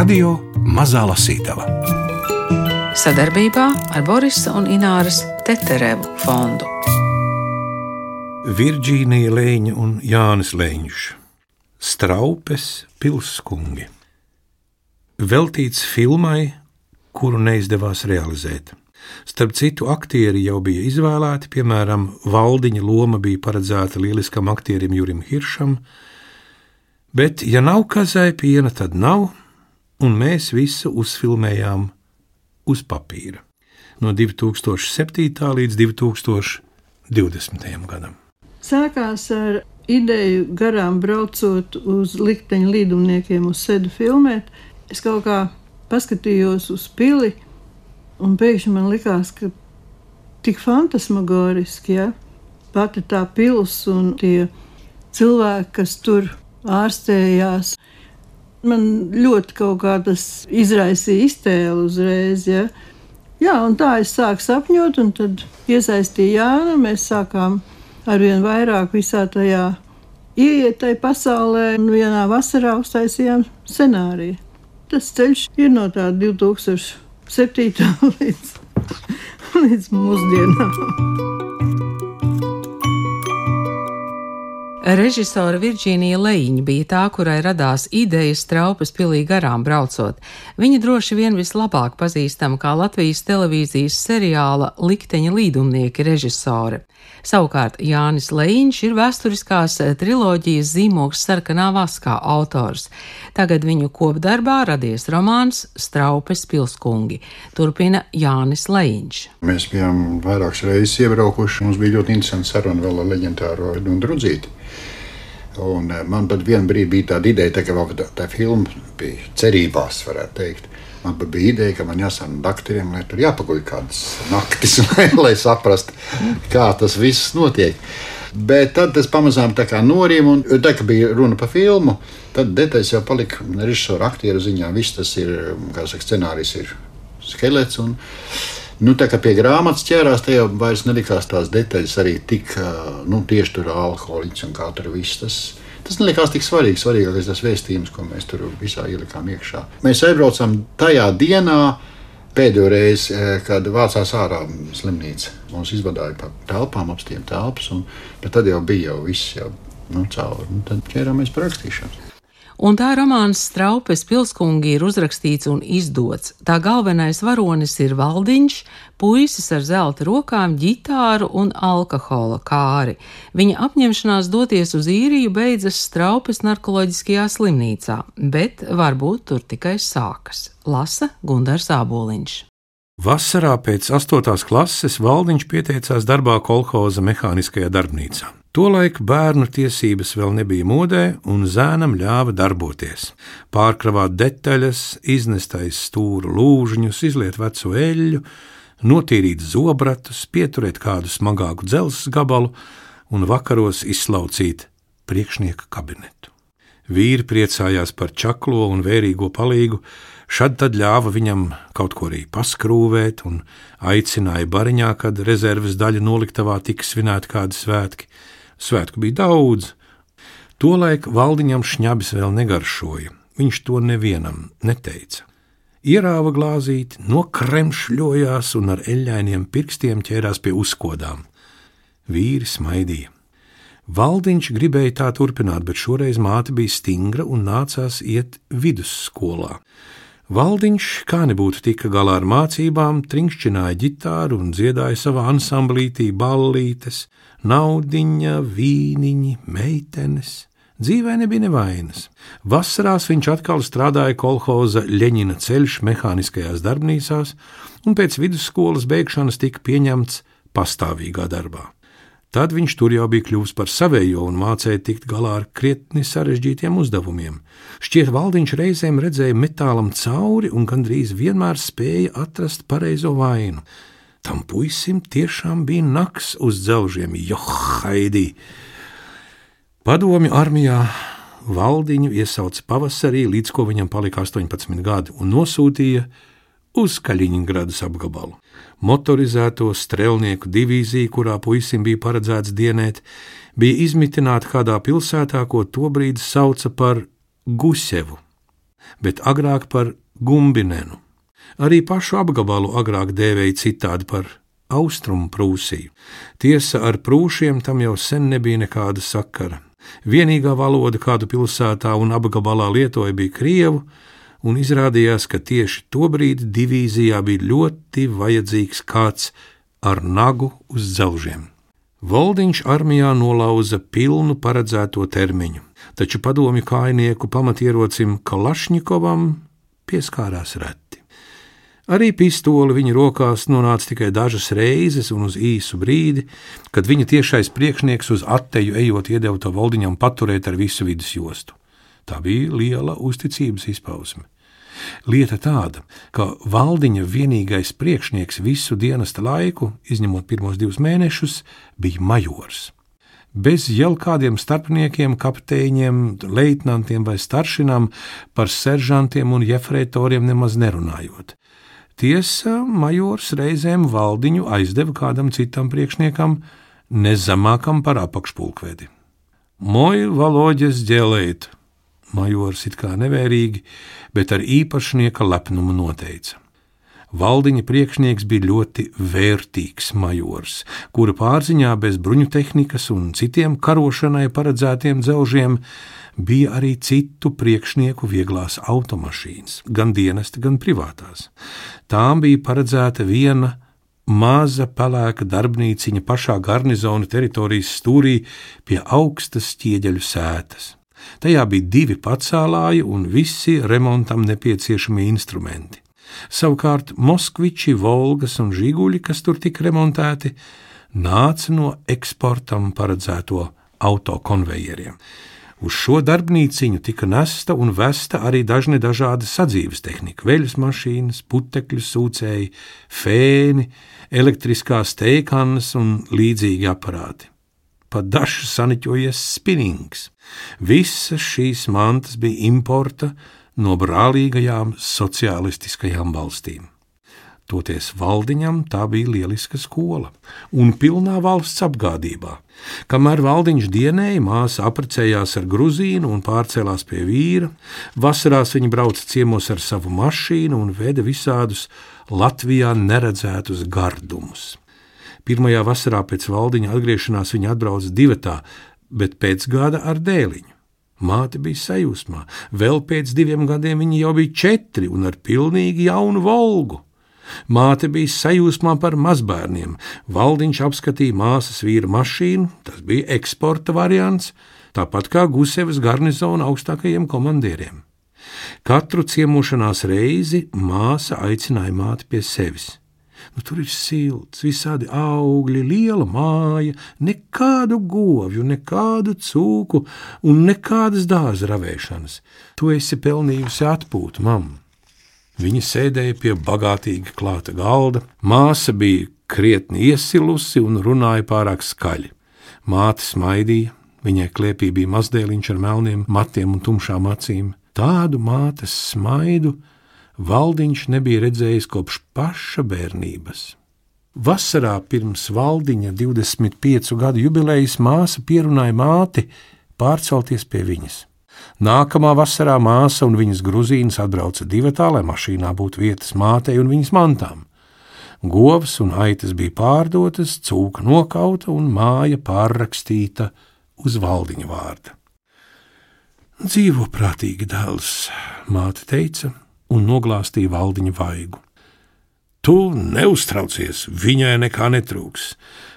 Radio Mazā Lasītava sadarbībā ar Borisa un Ināras Teterevu fondu. Virģīnija Lēņa un Jānis Lēņš, Straupes pilskungi. Veltīts filmai, kuru neizdevās realizēt. Starp citu, aktieri jau bija izvēlēti, piemēram, Valdiņa loma bija paredzēta lieliskam aktierim Jurim Hiršam, bet, ja nav kazai piena, tad nav, un mēs visu uzfilmējām uz papīra no 2007. līdz 2020. gadam. Sākās ar ideju garām braucot uz likteņa līdumniekiem uz sedu filmēt. Es kaut kā paskatījos uz pili, un pēkšņi man likās, ka tik fantasmagoriski, ja pati tā pils un tie cilvēki, kas tur ārstējās. Man ļoti kaut kā tas izraisīja iztēli uzreiz. Ja. Jā, un tā es sāku sapņot, un tad iesaistīju Jānu. Mēs sākām arvien vairāk visā tajā ieiet tajā pasaulē, un vienā vasarā uztaisījām scenāriju. Tas ceļš ir no tā 2007. līdz, līdz mūsdienām. Režisora Virģīnija Leņķa bija tā, kurai radās idejas traupas pilī garām braucot. Viņa droši vien vislabāk pazīstama kā Latvijas televīzijas seriāla Likteņa līdumnieki režisore. Savukārt Jānis Leņķis ir vēsturiskās triloģijas zīmogs sarkanā vaskā autors. Tagad viņu kopdarbā radies romāns Straupes pilskungi. Turpina Jānis Leņķis. Mēs bijām vairākas reizes iebraukuši. Mums bija ļoti interesanti saruna vēl ar leģendāro Drudzīti. Un eh, man pat vienā brīdī bija tāda ideja, tā, ka tā, tā filma bija cerībās, varētu teikt. Man bija ideja, ka man jāsaka doktoriem, lai tur jāpaguļ kādas naktis, lai, lai saprastu, kā tas viss notiek. Bet tad tas pamazām tā kā norīja, un tā kā bija runa par filmu, tad detaļas jau palika režisora aktieru ziņā. Viss tas ir, kā saka, scenārijs ir skelets. Un, Nu, tā kā pie grāmatas ķērās, jau vairs nelikās tās detaļas arī tik, nu, tieši tur alkoholiķis un kā tur viss. Tas, tas nelikās tik svarīgi. Svarīgākais tas vēstījums, ko mēs tur visā ielikām iekšā. Mēs aizbraucam tajā dienā, pēdējo reizi, kad vācās ārā slimnīca. Mums izvadīja pa telpām, apstiem telpas, un tad jau bija jau viss jau, nu, cauri. Nu, tad ķērāmies par rakstīšanu un tā romāns Straupes pilskungi ir uzrakstīts un izdots. Tā galvenais varonis ir valdiņš, puisis ar zelta rokām, ģitāru un alkohola kāri. Viņa apņemšanās doties uz īriju beidzas Straupes narkoloģiskajā slimnīcā, bet varbūt tur tikai sākas. Lasa Gundars Āboliņš. Vasarā pēc 8. klases Valdiņš pieteicās darbā kolhoza mehāniskajā darbnīcā. Tolaik bērnu tiesības vēl nebija modē, un zēnam ļāva darboties. Pārkravāt detaļas, iznest aiz stūra lūžņus, izliet veco eļļu, notīrīt zobratus, pieturēt kādu smagāku dzelzceļa gabalu un vakaros izslaucīt priekšnieka kabinetu. Vīri priecājās par čaklo un vērīgo palīgu, Šad tad ļāva viņam kaut ko arī paskrūvēt un aicināja bariņā, kad rezerves daļa noliktavā tika svinēta kādi svētki. Svētku bija daudz. Tolaik valdiņam šņabis vēl negaršoja, viņš to nevienam neteica. Ierāva glāzīti, nokremšļojās un ar eļļainiem pirkstiem ķērās pie uzkodām. Vīri smaidīja. Valdiņš gribēja tā turpināt, bet šoreiz māte bija stingra un nācās iet vidusskolā. Valdiņš, kā nebūtu tika galā ar mācībām, trinkšķināja ģitāru un dziedāja savā ansamblītī ballītes, naudiņa, vīniņi, meitenes. Dzīvē nebija nevainas. Vasarās viņš atkal strādāja kolhoza Leņķina ceļš mehāniskajās darbnīcās, un pēc vidusskolas beigšanas tika pieņemts pastāvīgā darbā. Tad viņš tur jau bija kļuvis par savējo un mācīja tikt galā ar krietni sarežģītiem uzdevumiem. Šķiet, valdiņš reizēm redzēja metālam cauri un gandrīz vienmēr spēja atrast pareizo vainu. Tam puisim tiešām bija naks uz dzelžiem, johaidī. Padomju armijā valdiņu iesauca pavasarī, līdz ko viņam palika 18 gadi, un nosūtīja uz Kaļiņgradas apgabalu. Motorizēto strelnieku divīzija, kurā puisim bija paredzēts dienēt, bija izmitināta kādā pilsētā, ko tobrīd sauca par Gusevu. bet agrāk par Gumbinenu. Arī pašu apgabalu agrāk dēvēja citādi par Austrumu Prūsiju. Tiesa ar prūšiem tam jau sen nebija nekāda sakara. Vienīgā valoda, kādu pilsētā un apgabalā lietoja, bija krievu, un izrādījās, ka tieši tobrīd divīzijā bija ļoti vajadzīgs kāds ar nagu uz dzelžiem. Voldiņš armijā nolauza pilnu paredzēto termiņu, taču padomju kājnieku pamatierocim Kalašņikovam pieskārās reti. Arī pistole viņa rokās nonāca tikai dažas reizes un uz īsu brīdi, kad viņa tiešais priekšnieks uz atteju ejot iedeva to valdiņam paturēt ar visu vidus jostu. Tā bija liela uzticības izpausme. Lieta tāda, ka valdiņa vienīgais priekšnieks visu dienesta laiku, izņemot pirmos divus mēnešus, bija majors. Bez jau kādiem starpniekiem, kapteiņiem, leitnantiem vai staršinām, par seržantiem un jefreitoriem nemaz nerunājot. Tiesa, majors reizēm valdiņu aizdeva kādam citam priekšniekam, nezemākam par apakšpulkvedi. Moj valoģis ģēlēt, Majors it kā nevērīgi, bet ar īpašnieka lepnumu noteica. Valdiņa priekšnieks bija ļoti vērtīgs majors, kura pārziņā bez bruņu tehnikas un citiem karošanai paredzētiem dzelžiem bija arī citu priekšnieku vieglās automašīnas, gan dienesta, gan privātās. Tām bija paredzēta viena maza pelēka darbnīciņa pašā garnizona teritorijas stūrī pie augstas ķieģeļu sētas. Tajā bija divi pacēlāji un visi remontam nepieciešamie instrumenti. Savukārt Moskviči, Volgas un Žiguļi, kas tur tika remontēti, nāca no eksportam paredzēto autokonvejeriem. Uz šo darbnīciņu tika nesta un vesta arī dažne dažāda sadzīves tehnika, veļas mašīnas, putekļu sūcēji, fēni, elektriskās teikannas un līdzīgi aparāti pa dašu saniķojies spinings. Visas šīs mantas bija importa no brālīgajām sociālistiskajām valstīm. Toties valdiņam tā bija lieliska skola un pilnā valsts apgādībā. Kamēr valdiņš dienēja, māsa apprecējās ar gruzīnu un pārcēlās pie vīra, vasarās viņa brauca ciemos ar savu mašīnu un veda visādus Latvijā neredzētus gardumus. Pirmajā vasarā pēc valdiņa atgriešanās viņa atbrauca divatā, bet pēc gada ar dēliņu. Māte bija sajūsmā, vēl pēc diviem gadiem viņa jau bija četri un ar pilnīgi jaunu volgu. Māte bija sajūsmā par mazbērniem. Valdiņš apskatīja māsas vīra mašīnu, tas bija eksporta variants, tāpat kā Gusevas garnizona augstākajiem komandieriem. Katru ciemošanās reizi māsa aicināja māti pie sevis. Nu, tur ir silts, visādi augļi, liela māja, nekādu govju, nekādu cūku un nekādas dārza ravēšanas. Tu esi pelnījusi atpūtu, mamma. Viņa sēdēja pie bagātīgi klāta galda, māsa bija krietni iesilusi un runāja pārāk skaļi. Māte smaidīja, viņai kliepī bija mazdēliņš ar melniem matiem un tumšām acīm. Tādu mātes smaidu Valdiņš nebija redzējis kopš paša bērnības. Vasarā pirms valdiņa 25 gadu jubilejas māsa pierunāja māti pārcelties pie viņas. Nākamā vasarā māsa un viņas gruzīnas atbrauca divatā, lai mašīnā būtu vietas mātei un viņas mantām. Govs un aitas bija pārdotas, cūka nokauta un māja pārrakstīta uz valdiņa vārda. Dzīvo prātīgi dēls, māte teica, un noglāstīja valdiņa vaigu. Tu neuztraucies, viņai nekā netrūks.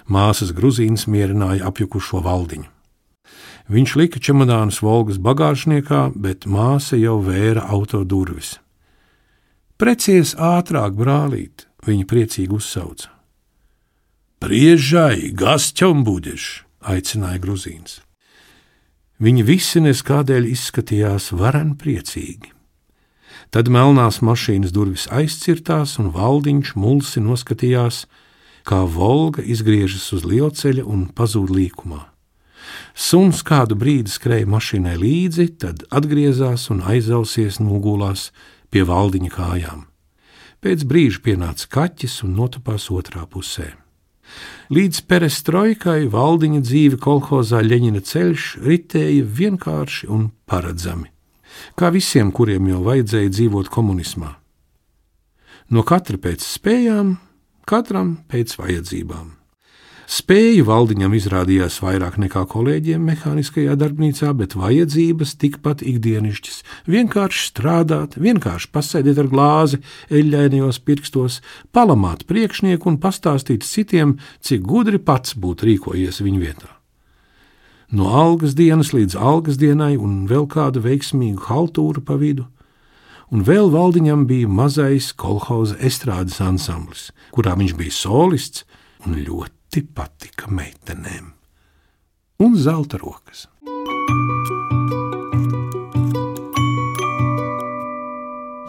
Māsas gruzīnas mierināja apjukušo valdiņu. Viņš lika čemodānus Volgas bagāžniekā, bet māsa jau vēra auto durvis. Precies ātrāk, brālīt, viņa priecīgi uzsauca. Priežai, gasķom budiš, aicināja gruzīns. Viņi visi neskādēļ izskatījās varen priecīgi. Tad melnās mašīnas durvis aizcirtās, un valdiņš mulsi noskatījās, kā Volga izgriežas uz lielceļa un pazūd līkumā. Suns kādu brīdi skrēja mašīnai līdzi, tad atgriezās un aizausies nogulās pie valdiņa kājām. Pēc brīža pienāca kaķis un notupās otrā pusē. Līdz perestroikai valdiņa dzīve kolhozā Ļeņina ceļš ritēja vienkārši un paredzami. Kā visiem, kuriem jau vajadzēja dzīvot komunismā. No katra pēc spējām, katram pēc vajadzībām. Spēju valdiņam izrādījās vairāk nekā kolēģiem mehāniskajā darbnīcā, bet vajadzības tikpat ikdienišķas - vienkārši strādāt, vienkārši pasēdēt ar glāzi, eļļainajos pirkstos, palamāt priekšnieku un pastāstīt citiem, cik gudri pats būtu rīkojies viņa vietā. No algas dienas līdz algas dienai un vēl kādu veiksmīgu haltūru pa vidu, un vēl valdiņam bija mazais kolhoza estrādes ansamblis, kurā viņš bija solists un ļoti ļoti patika meitenēm. Un zelta rokas.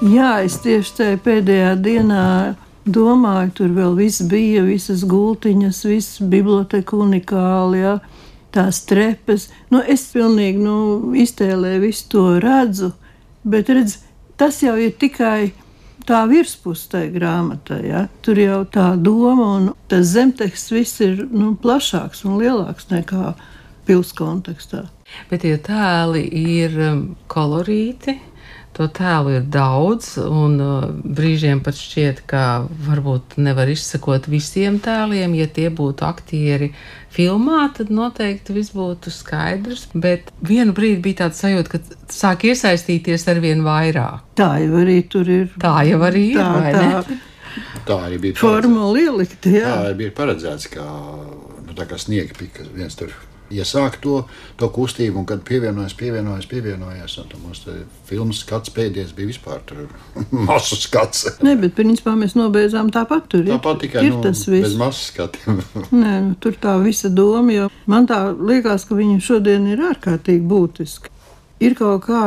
Jā, es tieši tajā pēdējā dienā domāju, tur vēl viss bija, visas gultiņas, viss biblioteka unikāli, jā, tās trepes. Nu, es pilnīgi nu, iztēlēju visu to redzu, bet redz, tas jau ir tikai tā virspusē tai grāmatai. Ja? Tur jau tā doma un tas zemteksts viss ir nu, plašāks un lielāks nekā pilsētas kontekstā. Bet tie tēli ir um, kolorīti. To tēlu ir daudz, un uh, brīžiem pat šķiet, ka varbūt nevar izsekot visiem tēliem. Ja tie būtu aktieri filmā, tad noteikti viss būtu skaidrs. Bet vienu brīdi bija tāds sajūta, ka sāk iesaistīties ar vien vairāk. Tā jau arī tur ir. Tā jau arī ir. Tā, tā. tā arī bija formula ielikta. Tā arī bija paredzēts, ka nu, tā kā sniega pika viens tur iesākt to, to kustību, un kad pievienojas, pievienojas, pievienojas. Tad mums filmas skats pēdējais bija vispār masu skats. Nē, bet principā mēs nobeidzām tāpat. Tur tāpat tikai ir nu, tas viss. Bez masu skatiem. Nē, nu, tur tā visa doma, jo man tā liekas, ka viņa šodien ir ārkārtīgi būtiska. Ir kaut kā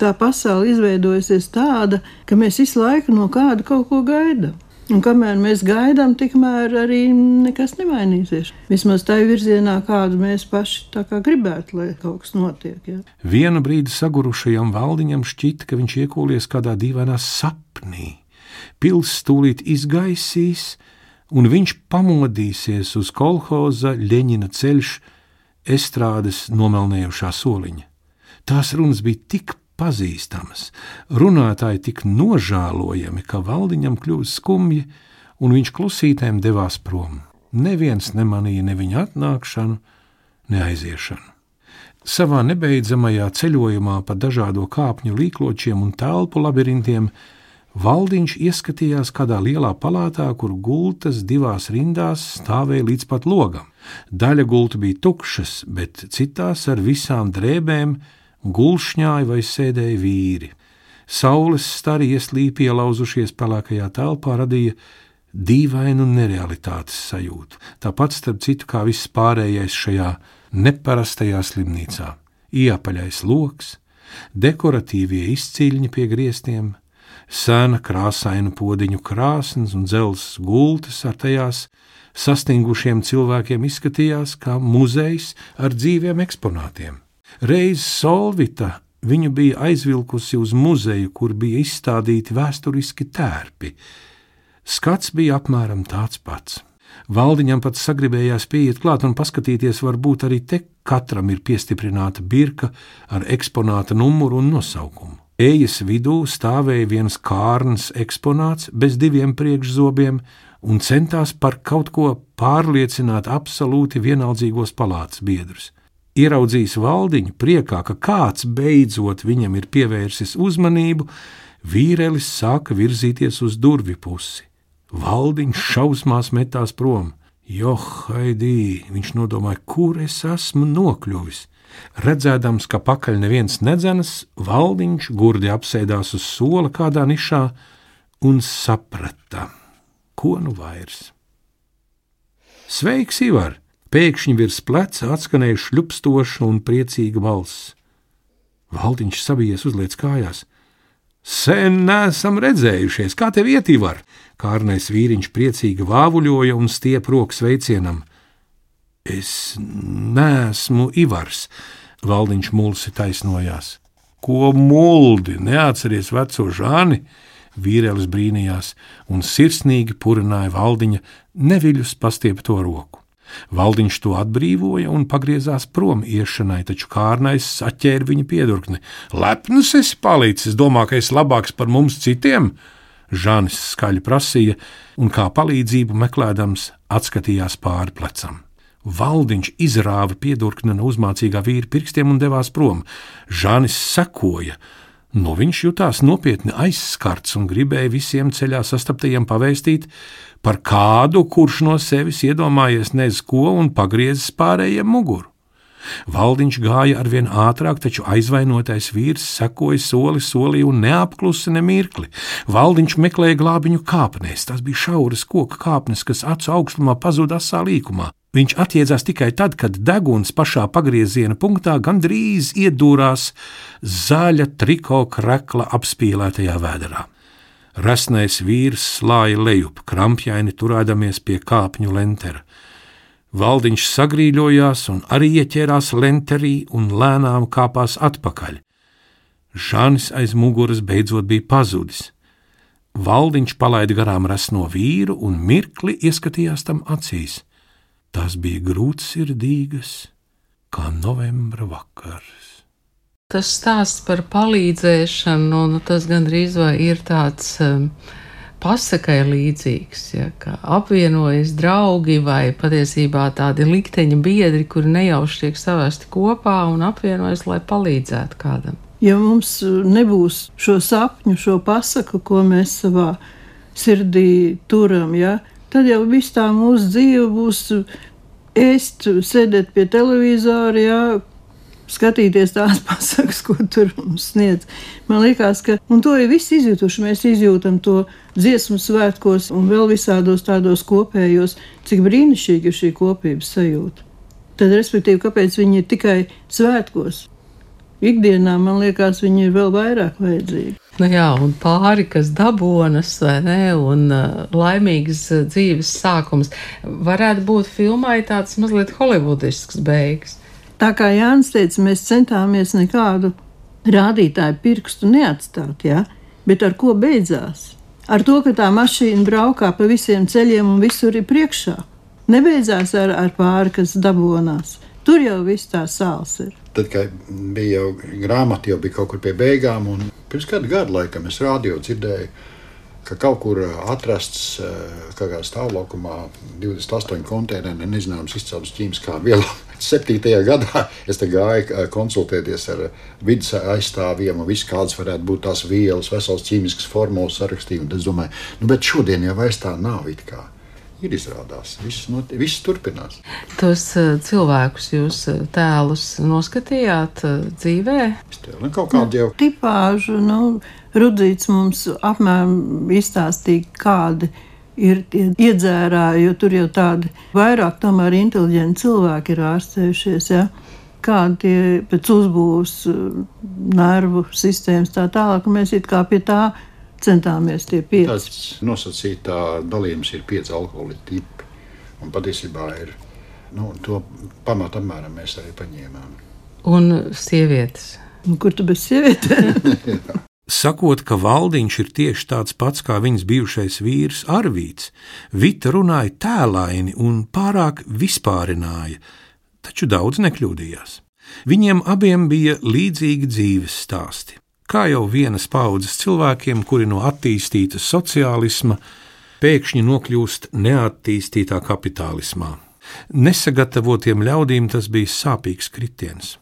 tā pasaule izveidojusies tāda, ka mēs visu laiku no kāda kaut ko gaidām. Un kamēr mēs gaidām, tikmēr arī nekas nemainīsies. Vismaz tā virzienā, kādu mēs paši gribētu, lai kaut kas notiek. Ja? Vienu brīdi sagurušajam valdiņam šķita, ka viņš iekūlies kādā dīvainā sapnī. Pils stūlīt izgaisīs, un viņš pamodīsies uz kolhoza Ļeņina ceļš, estrādes nomelnējušā soliņa. Tās runas bija tik pazīstamas, runātāji tik nožēlojami, ka valdiņam kļuva skumji, un viņš klusītēm devās prom. Neviens nemanīja ne viņa atnākšanu, ne aiziešanu. Savā nebeidzamajā ceļojumā pa dažādo kāpņu līkločiem un telpu labirintiem Valdiņš ieskatījās kādā lielā palātā, kur gultas divās rindās stāvēja līdz pat logam. Daļa gultu bija tukšas, bet citās ar visām drēbēm, Gulšņāja vai sēdēja vīri. Saules stari ieslīpi ielauzušies pelēkajā telpā radīja dīvainu nerealitātes sajūtu. Tāpat, starp citu, kā viss pārējais šajā neparastajā slimnīcā. Iepaļais loks, dekoratīvie izcīļņi pie griestiem, sena krāsainu podiņu krāsnes un dzelzs gultas ar tajās sastingušiem cilvēkiem izskatījās kā muzejs ar dzīviem eksponātiem. Reiz Solvita viņu bija aizvilkusi uz muzeju, kur bija izstādīti vēsturiski tērpi. Skats bija apmēram tāds pats. Valdiņam pat sagribējās pieiet klāt un paskatīties, varbūt arī te katram ir piestiprināta birka ar eksponāta numuru un nosaukumu. Ejas vidū stāvēja viens kārns eksponāts bez diviem priekšzobiem un centās par kaut ko pārliecināt absolūti vienaldzīgos palātas biedrus. Ieraudzījis valdiņu priekā, ka kāds beidzot viņam ir pievērsis uzmanību, vīrelis sāka virzīties uz durvju pusi. Valdiņš šausmās metās prom. Johaidī, viņš nodomāja, kur es esmu nokļuvis. Redzēdams, ka pakaļ neviens nedzenas, valdiņš gurdi apsēdās uz sola kādā nišā un saprata, ko nu vairs. Sveiks, Ivar! Pēkšņi virs pleca atskanēja šļupstoša un priecīga balss. Valdiņš sabijies uzliec kājās. Sen neesam redzējušies, kā tev ietī var? Kārnais vīriņš priecīgi vāvuļoja un stiep rokas veicienam. Es neesmu Ivars, Valdiņš mulsi taisnojās. Ko muldi, neatceries veco žāni? Vīrielis brīnījās un sirsnīgi purināja Valdiņa neviļus pastiepto roku. Valdiņš to atbrīvoja un pagriezās prom iešanai, taču kārnais atķēra viņa piedurkni. Lepns esi palicis, domā, ka esi labāks par mums citiem? Žānis skaļi prasīja, un kā palīdzību meklējams, atskatījās pāri plecam. Valdiņš izrāva piedurkni no uzmācīgā vīra pirkstiem un devās prom. Žānis sekoja. No viņš jutās nopietni aizskarts un gribēja visiem ceļā sastaptajiem pavēstīt par kādu, kurš no sevis iedomājies nez ko un pagriezis pārējiem muguru. Valdiņš gāja arvien ātrāk, taču aizvainotais vīrs sekoja soli solī un neapklusa ne mirkli. Valdiņš meklēja glābiņu kāpnēs, tās bija šauras koka kāpnes, kas acu augstumā pazuda asā līkumā. Viņš attiedzās tikai tad, kad deguns pašā pagrieziena punktā gandrīz iedūrās zaļa triko krekla apspīlētajā vēderā. Resnais vīrs slāja lejup, krampjaini turēdamies pie kāpņu lentera. Valdiņš sagrīļojās un arī ieķērās lenterī un lēnām kāpās atpakaļ. Žānis aiz muguras beidzot bija pazudis. Valdiņš palaida garām resno vīru un mirkli ieskatījās tam acīs. Tas bija grūtsirdīgas, kā novembra vakars. Tas stāsts par palīdzēšanu, nu, tas gandrīz vai ir tāds. Um, pasakai līdzīgs, ja, ka apvienojas draugi vai patiesībā tādi likteņa biedri, kuri nejauši tiek savesti kopā un apvienojas, lai palīdzētu kādam. Ja mums nebūs šo sapņu, šo pasaku, ko mēs savā sirdī turam, ja, tad jau viss tā mūsu dzīve būs ēst, sēdēt pie televizora, ja, skatīties tās pasakas, ko tur mums sniedz. Man liekas, ka to ir visi izjutuši. Mēs izjūtam to dziesmu svētkos un vēl visādos tādos kopējos, cik brīnišķīgi ir šī kopības sajūta. Tad, respektīvi, kāpēc viņi ir tikai svētkos? Ikdienā man liekas, viņi ir vēl vairāk vajadzīgi. Nu jā, un pāri, kas dabonas, vai ne, un uh, laimīgas uh, dzīves sākums, varētu būt filmai tāds mazliet holivudisks beigas. Tā kā Jānis teica, mēs centāmies nekādu rādītāju pirkstu neatstāt, ja? bet ar ko beidzās? Ar to, ka tā mašīna braukā pa visiem ceļiem un visur ir priekšā. Nebeidzās ar, ar pāri, kas dabonās. Tur jau viss tā sāls ir. Tad, kad bija jau grāmata, jau bija kaut kur pie beigām, un pirms kāda gada laikam es rādio dzirdēju, ka kaut kur atrasts kādā stāvlaukumā 28 konteineri nezināmas izcelsmes ķīmiskā vielā. 7. gadā es gāju konsultēties ar vidas aizstāvjiem, un viss kādas varētu būt tās vielas, veselas ķīmiskas formulas sarakstīju. Es domāju, nu, bet šodien jau vairs tā nav. Ir izrādās, viss, not, viss turpinās. Tos cilvēkus jūs tēlus noskatījāt dzīvē? Nu, kaut kādu jau tipāžu, nu, Rudzīts mums apmēram izstāstīja, kādi ir tie iedzērāji, jo tur jau tādi vairāk tomēr inteliģenti cilvēki ir ārstējušies. Ja? Kādi tie pēc uzbūves, nervu sistēmas tā tālāk, mēs it kā pie tā centāmies tie pieci. Tāds nosacītā dalījums ir pieci alkohola tipi, un patiesībā ir, nu, to pamatu apmēram mēs arī paņēmām. Un sievietes. Kur tu bez sievietēm? Sakot, ka valdiņš ir tieši tāds pats kā viņas bijušais vīrs Arvīts, Vita runāja tēlaini un pārāk vispārināja, taču daudz nekļūdījās. Viņiem abiem bija līdzīgi dzīves stāsti. Kā jau vienas paudzes cilvēkiem, kuri no attīstīta sociālisma pēkšņi nokļūst neattīstītā kapitālismā. Nesagatavotiem ļaudīm tas bija sāpīgs kritiens.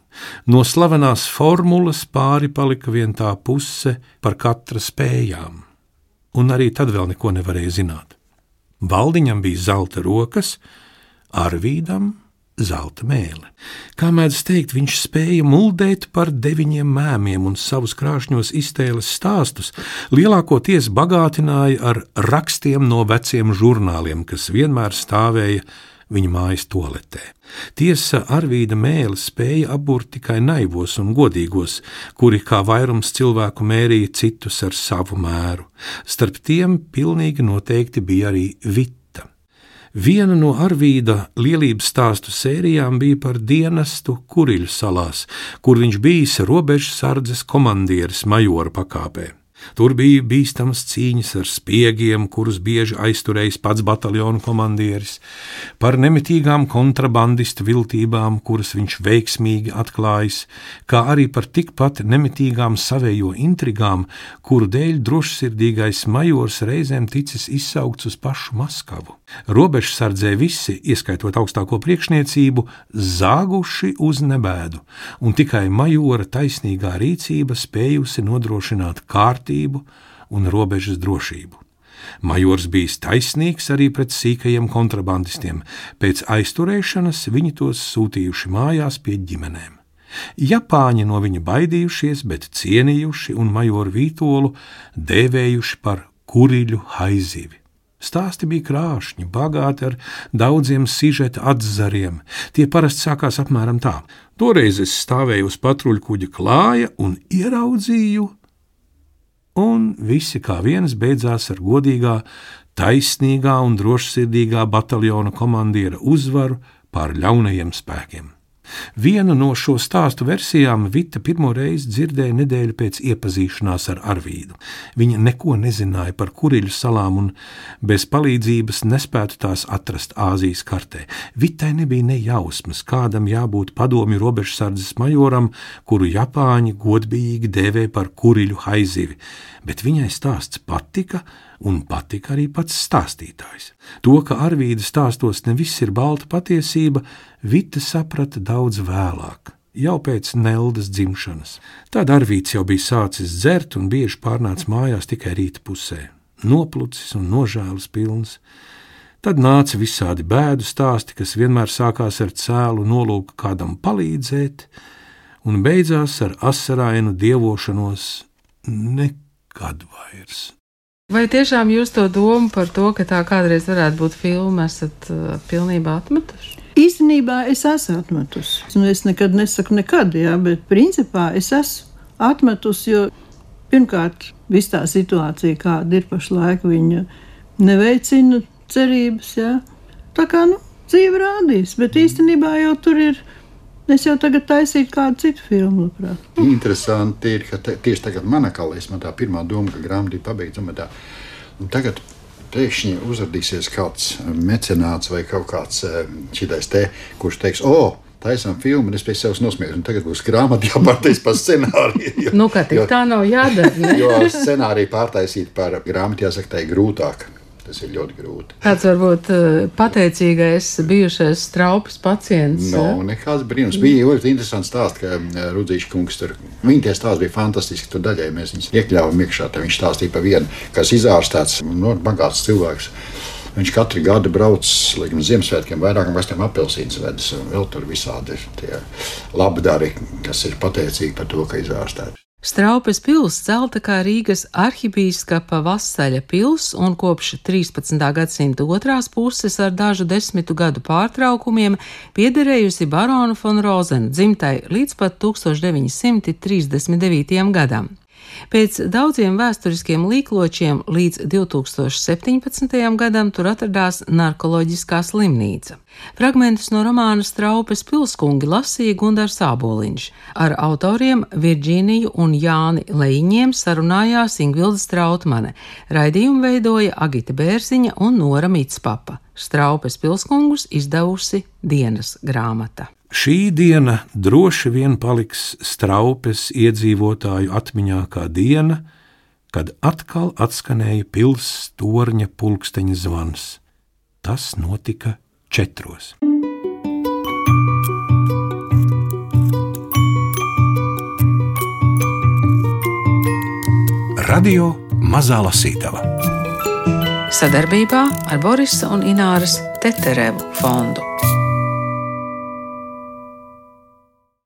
No slavenās formulas pāri palika vien tā puse par katra spējām, un arī tad vēl neko nevarēja zināt. Valdiņam bija zelta rokas, Arvīdam zelta mēlē. Kā mēdz teikt, viņš spēja muldēt par deviņiem mēmiem un savus krāšņos iztēles stāstus lielākoties bagātināja ar rakstiem no veciem žurnāliem, kas vienmēr stāvēja viņa mājas toaletē. Tiesa, Arvīda mēlē spēja apburt tikai naivos un godīgos, kuri kā vairums cilvēku mērīja citus ar savu mēru. Starp tiem pilnīgi noteikti bija arī Vita. Viena no Arvīda lielības stāstu sērijām bija par dienestu Kuriļu salās, kur viņš bijis robežsardzes komandieris majora pakāpē. Tur bija bīstamas cīņas ar spiegiem, kurus bieži aizturējis pats bataljonu komandieris, par nemitīgām kontrabandistu viltībām, kuras viņš veiksmīgi atklājis, kā arī par tikpat nemitīgām savējo intrigām, kuru dēļ drošsirdīgais majors reizēm ticis izsaukts uz pašu Maskavu. Robežsardzē visi, ieskaitot augstāko priekšniecību, zāguši uz nebēdu, un tikai majora taisnīgā rīcība spējusi nodrošināt kārtību kārtību un robežas drošību. Majors bija taisnīgs arī pret sīkajiem kontrabandistiem. Pēc aizturēšanas viņi tos sūtījuši mājās pie ģimenēm. Japāņi no viņa baidījušies, bet cienījuši un majoru vītolu dēvējuši par kuriļu haizivi. Stāsti bija krāšņi, bagāti ar daudziem sižeta atzariem. Tie parasti sākās apmēram tā. Toreiz es stāvēju uz patruļkuģa klāja un ieraudzīju un visi kā viens beidzās ar godīgā, taisnīgā un drošsirdīgā bataljona komandiera uzvaru pār ļaunajiem spēkiem. Vienu no šo stāstu versijām Vita pirmo reizi dzirdēja nedēļu pēc iepazīšanās ar Arvīdu. Viņa neko nezināja par kuriļu salām un bez palīdzības nespētu tās atrast Āzijas kartē. Vitai nebija ne jausmas, kādam jābūt padomju robežsardzes majoram, kuru Japāņi godbijīgi dēvē par kuriļu haizivi, bet viņai stāsts patika un patika arī pats stāstītājs. To, ka Arvīda stāstos ne viss ir balta patiesība, Vita saprata daudz vēlāk. Jau pēc Neldas dzimšanas. Tad Arvīts jau bija sācis dzert un bieži pārnāca mājās tikai rīta pusē, noplucis un nožēlas pilns. Tad nāca visādi bēdu stāsti, kas vienmēr sākās ar cēlu nolūku kādam palīdzēt, un beidzās ar asarainu dievošanos nekad vairs. Vai tiešām jūs to domu par to, ka tā kādreiz varētu būt filma, esat uh, pilnībā atmetuši? Īstenībā es esmu atmetusi. Nu, es nekad nesaku nekad, jā, bet principā es esmu atmetusi, jo pirmkārt, viss tā situācija, kāda ir pašlaik, viņa neveicina cerības. Jā. Tā kā nu, dzīve rādīs, bet īstenībā jau tur ir. Es jau tagad taisīju kādu citu filmu. Labprāt. Interesanti ir, ka te, tieši tagad manā kalēs man tā pirmā doma, ka grāmata ir pabeigta. Tagad pēkšņi uzrādīsies kāds mecenāts vai kaut kāds eh, šitais te, kurš teiks, o, oh, taisām filmu, un es pēc sevis nosmiešu. Tagad būs grāmatā jāpārtaisa par scenāriju. Jo, nu, ka tā nav jādara. Ne? jo scenāriju pārtaisīt par grāmatu, jāsaka, tā ir grūtāk. Tas ir ļoti grūti. Kāds varbūt uh, pateicīgais bijušais straupes pacients? No, nu, nekāds brīnums. Bija ļoti interesants stāsts, ka uh, Rudzīša kungs tur, viņa tie stāsti bija fantastiski. Tur daļai mēs viņus iekļāvām iekšā. Viņš stāstīja par vienu, kas izārstēts, no, nu, bagāts cilvēks. Viņš katru gadu brauc līdz Ziemassvētkiem, vairākām valstīm apelsīnas vedis. Vēl tur visādi ir labdari, kas ir pateicīgi par to, ka izārstēts. Straupes pils celta kā Rīgas arhibīskapa vasaļa pils un kopš 13. gadsimta otrās puses ar dažu desmitu gadu pārtraukumiem piederējusi baronu von Rozena dzimtai līdz pat 1939. gadam. Pēc daudziem vēsturiskiem līkločiem līdz 2017. gadam tur atradās narkoloģiskā slimnīca. Fragmentus no romāna Straupes pilskungi lasīja Gundars Āboliņš. Ar autoriem Virģīniju un Jāni Leiņiem sarunājās Ingvilda Strautmane. Raidījumu veidoja Agita Bērziņa un Nora Mitspapa. Straupes pilskungus izdevusi dienas grāmata. Šī diena droši vien paliks straupes iedzīvotāju atmiņā kā diena, kad atkal atskanēja pilsētas torņa pulksteņa zvans. Tas notika četros. Radio Mazā Lasītava sadarbībā ar Borisa un Ināras Teterevu fondu.